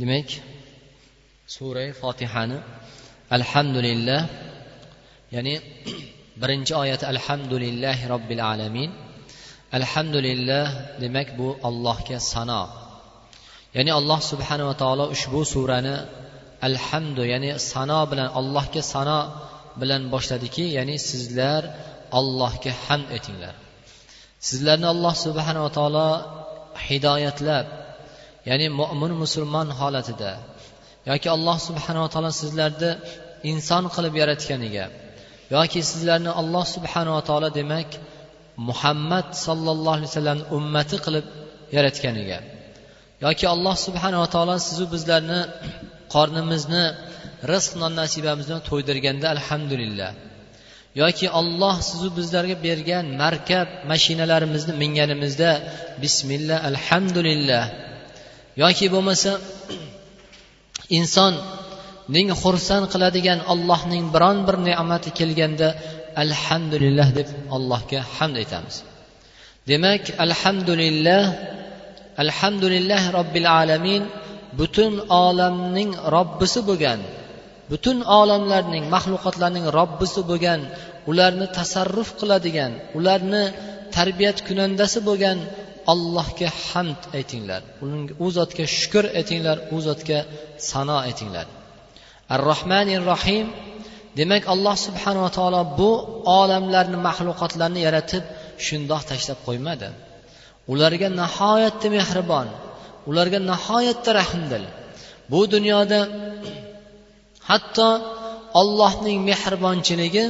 demak sura fotihani alhamdulillah ya'ni birinchi oyati alhamdulillahi robbil alamin. Alhamdulillah demak bu allohga sano. Ya'ni alloh subhanava taolo ushbu surani alhamdu ya'ni sano bilan allohga sano bilan boshladiki ya'ni sizlar allohga hamd etinglar. Sizlarni alloh subhanava taolo hidoyatlab ya'ni mo'min musulmon holatida yoki alloh subhanava taolo sizlarni inson qilib yaratganiga yoki sizlarni alloh subhanava taolo demak muhammad sollallohu alayhi vasallam ummati qilib yaratganiga yoki alloh subhanava taolo sizu bizlarni qornimizni rizq non nasibamizni to'ydirganda alhamdulillah yoki olloh sizu bizlarga bergan markab mashinalarimizni minganimizda bismillah alhamdulillah yoki bo'lmasa insonning xursand qiladigan allohning biron bir ne'mati kelganda alhamdulillah deb allohga hamd aytamiz. Demak alhamdulillah alhamdulillah robbil alamin butun olamning robbisi bo'lgan butun olamlarning maxluqotlarning robbisi bo'lgan ularni tasarruf qiladigan ularni tarbiyat kunandasi bo'lgan allohga hamd aytinglar. U zotga shukur aytinglar u zotga sano aytinglar. Ar rohmanir rohim demak alloh subhanava taolo bu olamlarni maxluqotlarni yaratib shundoq tashlab qo'ymadi. Ularga nihoyatda mehribon ularga nihoyatda rahmdil. Bu dunyoda hatto ollohning mehribonchiligi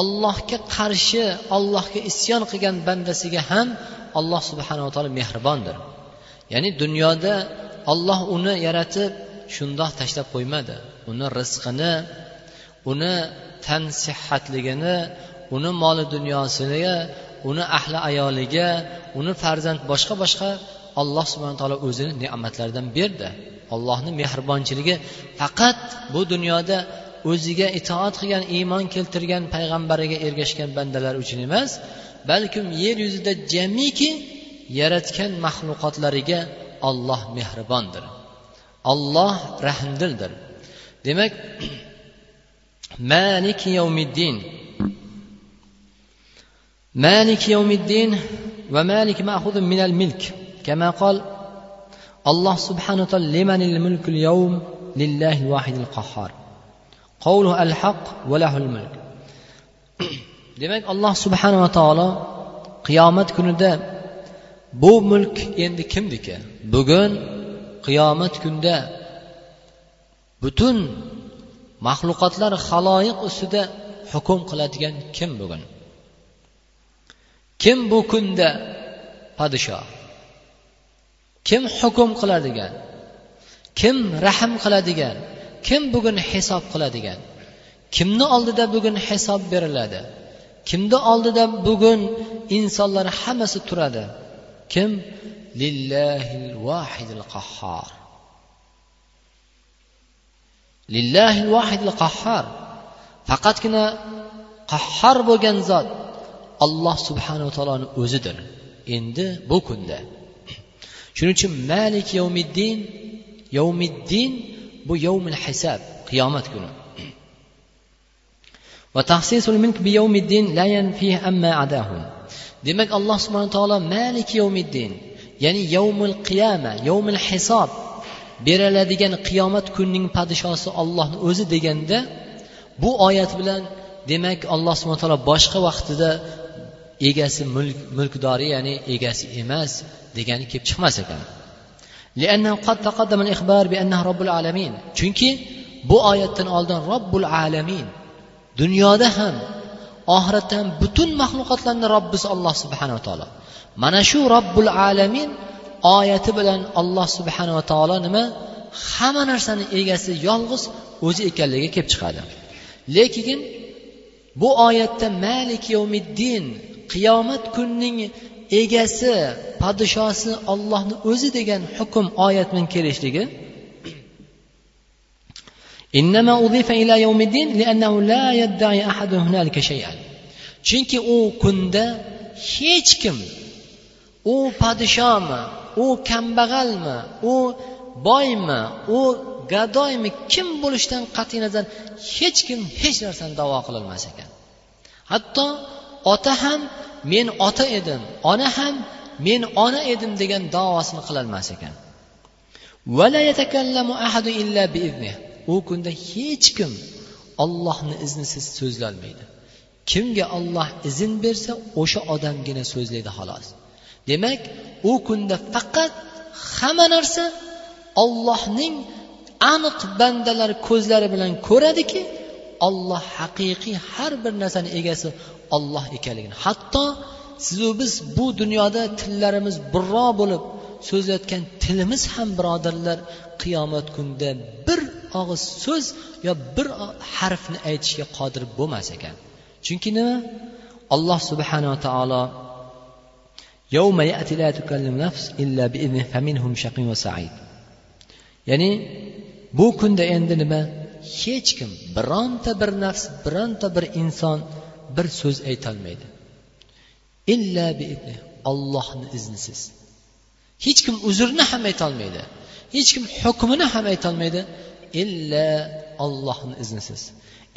ollohga qarshi ollohga isyon qilgan bandasiga ham alloh subhanava taolo mehribondir. Ya'ni dunyoda olloh uni yaratib shundoq tashlab qo'ymadi. Uni rizqini uni tan sihatligini uni moli dunyosiga uni ahli ayoliga uni farzand boshqa boshqa alloh subhana taolo o'zini ne'matlaridan berdi. Allohni mehribonchiligi faqat bu dunyoda o'ziga itoat qilgan iymon keltirgan payg'ambariga ergashgan bandalar uchun emas balkim yer yuzida jamiki yaratgan maxluqotlariga olloh mehribondir olloh rahmdildir demak malik yawmiddin مالك يوم الدين ومالك مأخوذ من الملك كما قال الله سبحانه وتعالى لمن الملك اليوم لله الواحد القهار قوله الحق وله الملك Demak alloh subhanava taolo qiyomat kunida bu mulk endi kimniki? Bugun qiyomat kunida butun maxluqotlar haloyiq ustida hukm qiladigan kim bugun? Kim bu kunda podshoh kim hukm qiladigan? Kim rahm qiladigan? Kim bugun hisob qiladigan? Kimni oldida bugun hisob beriladi? Kimni oldida bugun insonlar hammasi turadi? Kim? Lillahil vahidil qahhor lillahil vahidil qahhor faqatgina qahhor bo'lgan zot alloh subhanava taoloni o'zidir. Endi bu kunda. Shuning uchun malik yovmiddin yovmiddin bu yovmil hisob qiyomat kuni. Demak alloh subhana taolo malik yovmiddin ya'ni yawmul qiyama yawmul hisob beriladigan qiyomat kunining podshosi ollohni o'zi deganda bu oyat bilan demak alloh subhana taolo boshqa vaqtida egasi mulk mulkdori ya'ni egasi emas degani kelib chiqmas ekan. Chunki bu oyatdan oldin robbul alamin dunyoda ham oxiratda ham butun maxluqotlarni robbisi alloh subhanava taolo. Mana shu robbul alamin oyati bilan alloh subhanava taolo nima? Hamma narsani egasi yolg'iz o'zi ekanligiga kelib chiqadi. Lekin bu oyatda malik yovmiddin qiyomat kunining egasi podshosi ollohni o'zi degan hukm oyat bilan kelishligi إنما أضيف إلى يوم الدين لأنه لا يدعي أحد هنالك شيئا chunki u kunda hech kim u podshomi u kambag'almi u boymi u gadoymi kim bo'lishidan qat'iy nazar hech kim hech narsani davo qilolmas ekan hatto ota ham men ota edim ona ham men ona edim degan davosini qilolmas ekan u kunda hech kim ollohni iznisiz so'zlolmaydi. Kimga olloh izn bersa o'sha odamgina so'zlaydi xolos. Demak u kunda faqat hamma narsa ollohning aniq bandalari ko'zlari bilan ko'radiki olloh haqiqiy har bir narsani egasi olloh ekanligini. Hatto sizu biz bu dunyoda tillarimiz birro bo'lib so'zlayotgan tilimiz ham birodarlar qiyomat kunida bir og'iz so'z yo bir harfni aytishga qodir bo'lmas ekan. Chunki nima? Alloh subhanava taolo ya'ni bu kunda endi nima? Hech kim bironta bir nafs bironta bir inson bir so'z aytolmaydi illa ollohni iznisiz. Hech kim uzrni ham aytolmaydi hech kim hukmini ham aytolmaydi illa ollohni iznisiz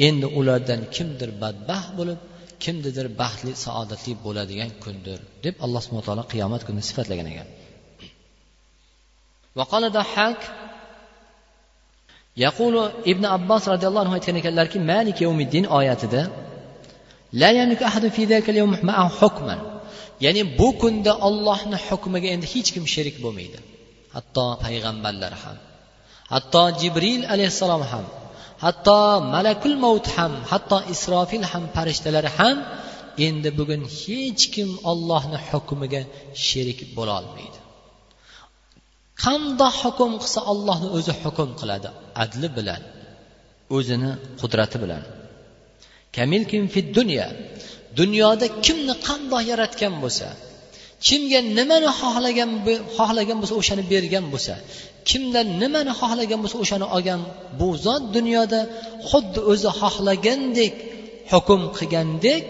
endi ulardan kimdir badbaxt bo'lib kimnidir baxtli saodatli bo'ladigan kundir deb alloh subhana taolo qiyomat kunini sifatlagan ekan وقال ضحاك يقول ابن عباس رضي الله عنه aytgan ekanlarki malik yawmiddin oyatida la yamliku ahadun fi dhalika al-yawm ma'ahu hukman ya'ni bu kunda ollohni hukmiga endi hech kim sherik bo'lmaydi hatto payg'ambarlar ham Hatto jibril alayhissalom ham hatto malakul mavt ham hatto isrofil ham farishtalar ham endi bugun hech kim ollohni hukmiga sherik bo'lolmaydi qandoq hukm qilsa ollohni o'zi hukm qiladi? Adli bilan o'zini qudrati bilan. Kamilkim fid dunyo dunyoda kimni qandoq yaratgan bo'lsa kimga nimani xohlagan xohlagan bo'lsa o'shani bergan bo'lsa kimdan nimani xohlagan bo'lsa o'shani olgan bu zot dunyoda xuddi o'zi xohlagandek hukm qilgandek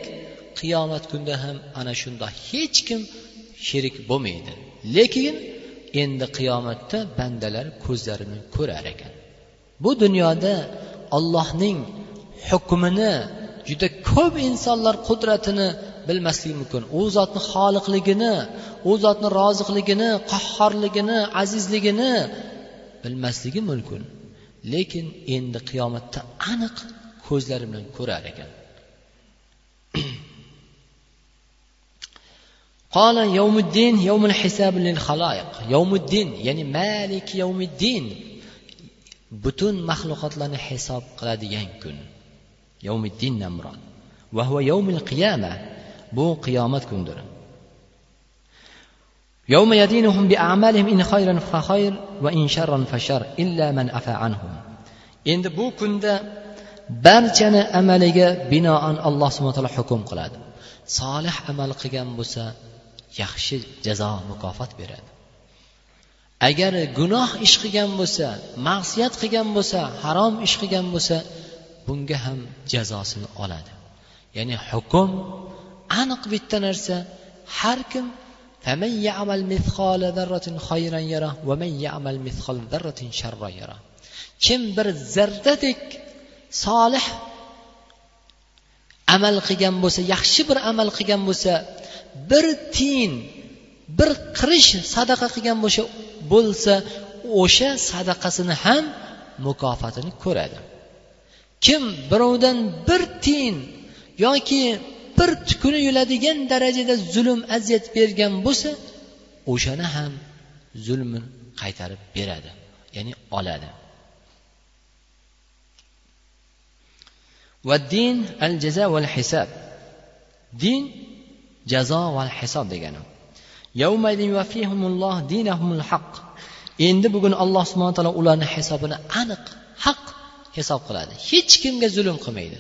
qiyomat kunida ham ana shundoq hech kim sherik bo'lmaydi. Lekin endi qiyomatda bandalar ko'zlarini ko'rar ekan. Bu dunyoda ollohning hukmini juda ko'p insonlar qudratini bilmasligi mumkin u zotni xoliqligini u zotni roziqligini qahhorligini azizligini bilmasligi mumkin lekin endi qiyomatda aniq ko'zlari bilan ko'rar ekan قال يوم الدين يوم الحساب للخلائق يوم الدين ya'ni malik yawmiddin butun maxluqotlarni hisob qiladigan kun yawmiddindan murod va huwa yawmil qiyama bu qiyomat kundir يوم يدينهم بأعمالهم إن خيرا فخير وإن شرا فشر إلا من عفا عنهم endi bu kunda barchani amaliga binoan alloh subhana taolo hukm qiladi solih amal qilgan bo'lsa yaxshi jazo mukofot beradi agar gunoh ish qilgan bo'lsa ma'siyat qilgan bo'lsa harom ish qilgan bo'lsa bunga ham jazosini oladi ya'ni hukm aniq bitta narsa har kim kim bir zarradek solih amal qilgan bo'lsa yaxshi bir amal qilgan bo'lsa bir tiyin bir qirish sadaqa qilgan bo'lsa bo'lsa o'sha sadaqasini ham mukofatini ko'radi. Kim birovdan bir tiyin yoki bir tukuni yuladigan darajada zulm aziyat bergan bo'lsa o'shani ham zulmin qaytarib beradi ya'ni oladi. Din al jaza val hisob din jazo val hisob degani. Endi bugun alloh subhana taolo ularni hisobini aniq haq hisob qiladi. Hech kimga zulm qilmaydi.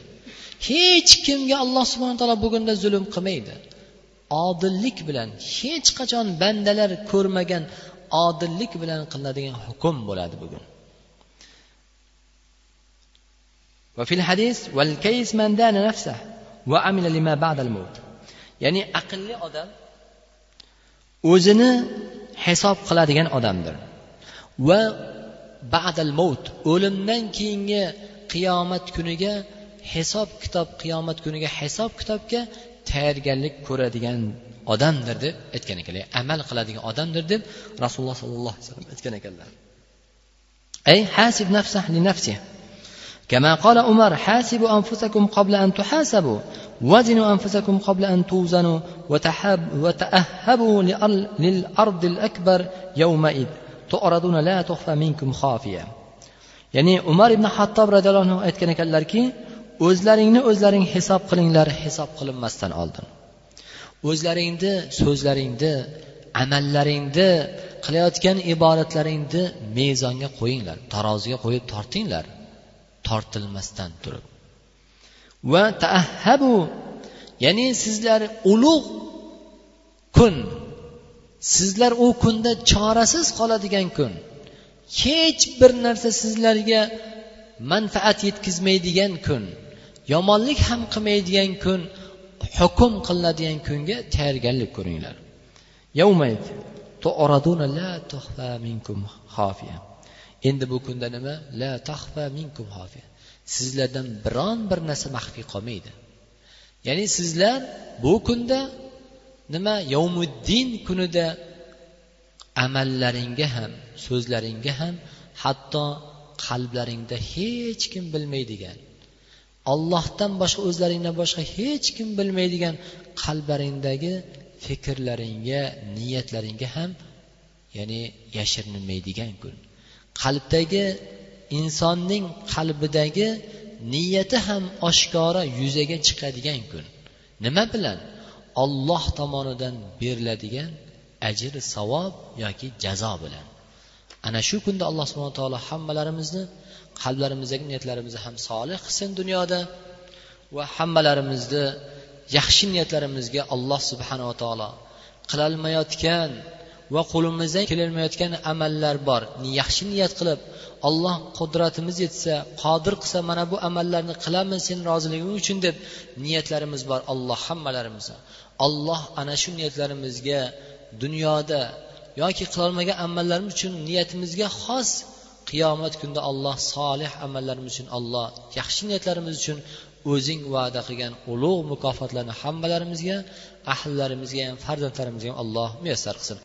hech kimga alloh subhana taolo bugunda zulm qilmaydi odillik bilan hech qachon bandalar ko'rmagan odillik bilan qilinadigan hukm bo'ladi bugun وفي الحديث والكيس من دان نفسه وعمل لما بعد الموت ya'ni aqlli odam o'zini hisob qiladigan odamdir va badal mavt o'limdan keyingi qiyomat kuniga hisob kitob qiyomat kuniga hisob kitobga tayyorgarlik ko'radigan odamdir deb aytgan ekanlar amal qiladigan odamdir deb rasululloh sollallohu alayhi vasallam aytgan ekanlar أي حاسب نفسه لنفسه كما قال عمر حاسبوا أنفسكم قبل أن تحاسبوا وزنوا أنفسكم قبل أن توزنوا وتحاب وتأهبوا للأرض الأكبر يومئذ تعرضون لا تخفى منكم خافية ya'ni umar ibn hattob roziyallohu anhu aytgan ekanlarki o'zlaringni o'zlaring hisob qilinglar hisob qilinmasdan oldin. O'zlaringni so'zlaringni amallaringni qilayotgan ibodatlaringni mezonga qo'yinglar taroziga qo'yib tortinglar. Tortilmasdan turib. Va taahhabu ya'ni sizlar ulug' kun sizlar u kunda chorasiz qoladigan kun hech bir narsa sizlarga manfaat yetkazmaydigan kun yomonlik ham qilmaydigan kun hukm qilinadigan kunga tayyorgarlik ko'ringlar. Endi bu kunda nima? La tahfa minkum hofiya sizlardan biron bir narsa maxfiy qolmaydi. Ya'ni sizlar bu kunda nima? Yovmuddin kunida amallaringga ham so'zlaringga ham hatto qalblaringda hech kim bilmaydigan ollohdan boshqa o'zlaringdan boshqa hech kim bilmaydigan qalblaringdagi fikrlaringga niyatlaringga ham ya'ni yashirinmaydigan kun. Qalbdagi insonning qalbidagi niyati ham oshkora yuzaga chiqadigan kun. Nima bilan? Olloh tomonidan beriladigan ajr savob yoki jazo bilan. Ana shu kunda alloh subhana taolo hammalarimizni qalblarimizdagi niyatlarimizni ham solih qilsin dunyoda va hammalarimizni yaxshi niyatlarimizga alloh subhanava taolo qilolmayotgan va qo'limizdan kelolmayotgan amallar bor. Yaxshi niyat qilib alloh qudratimiz yetsa qodir qilsa mana bu amallarni qilaman seni roziliging uchun deb niyatlarimiz bor alloh hammalarimizni alloh ana shu niyatlarimizga dunyoda yoki qilolmagan amallarimiz uchun niyatimizga xos qiyomat kunida alloh solih amallarimiz uchun alloh yaxshi niyatlarimiz uchun o'zing va'da qilgan ulug' mukofotlarni hammalarimizga ahllarimizga ham farzandlarimizga ham alloh muyassar qilsin.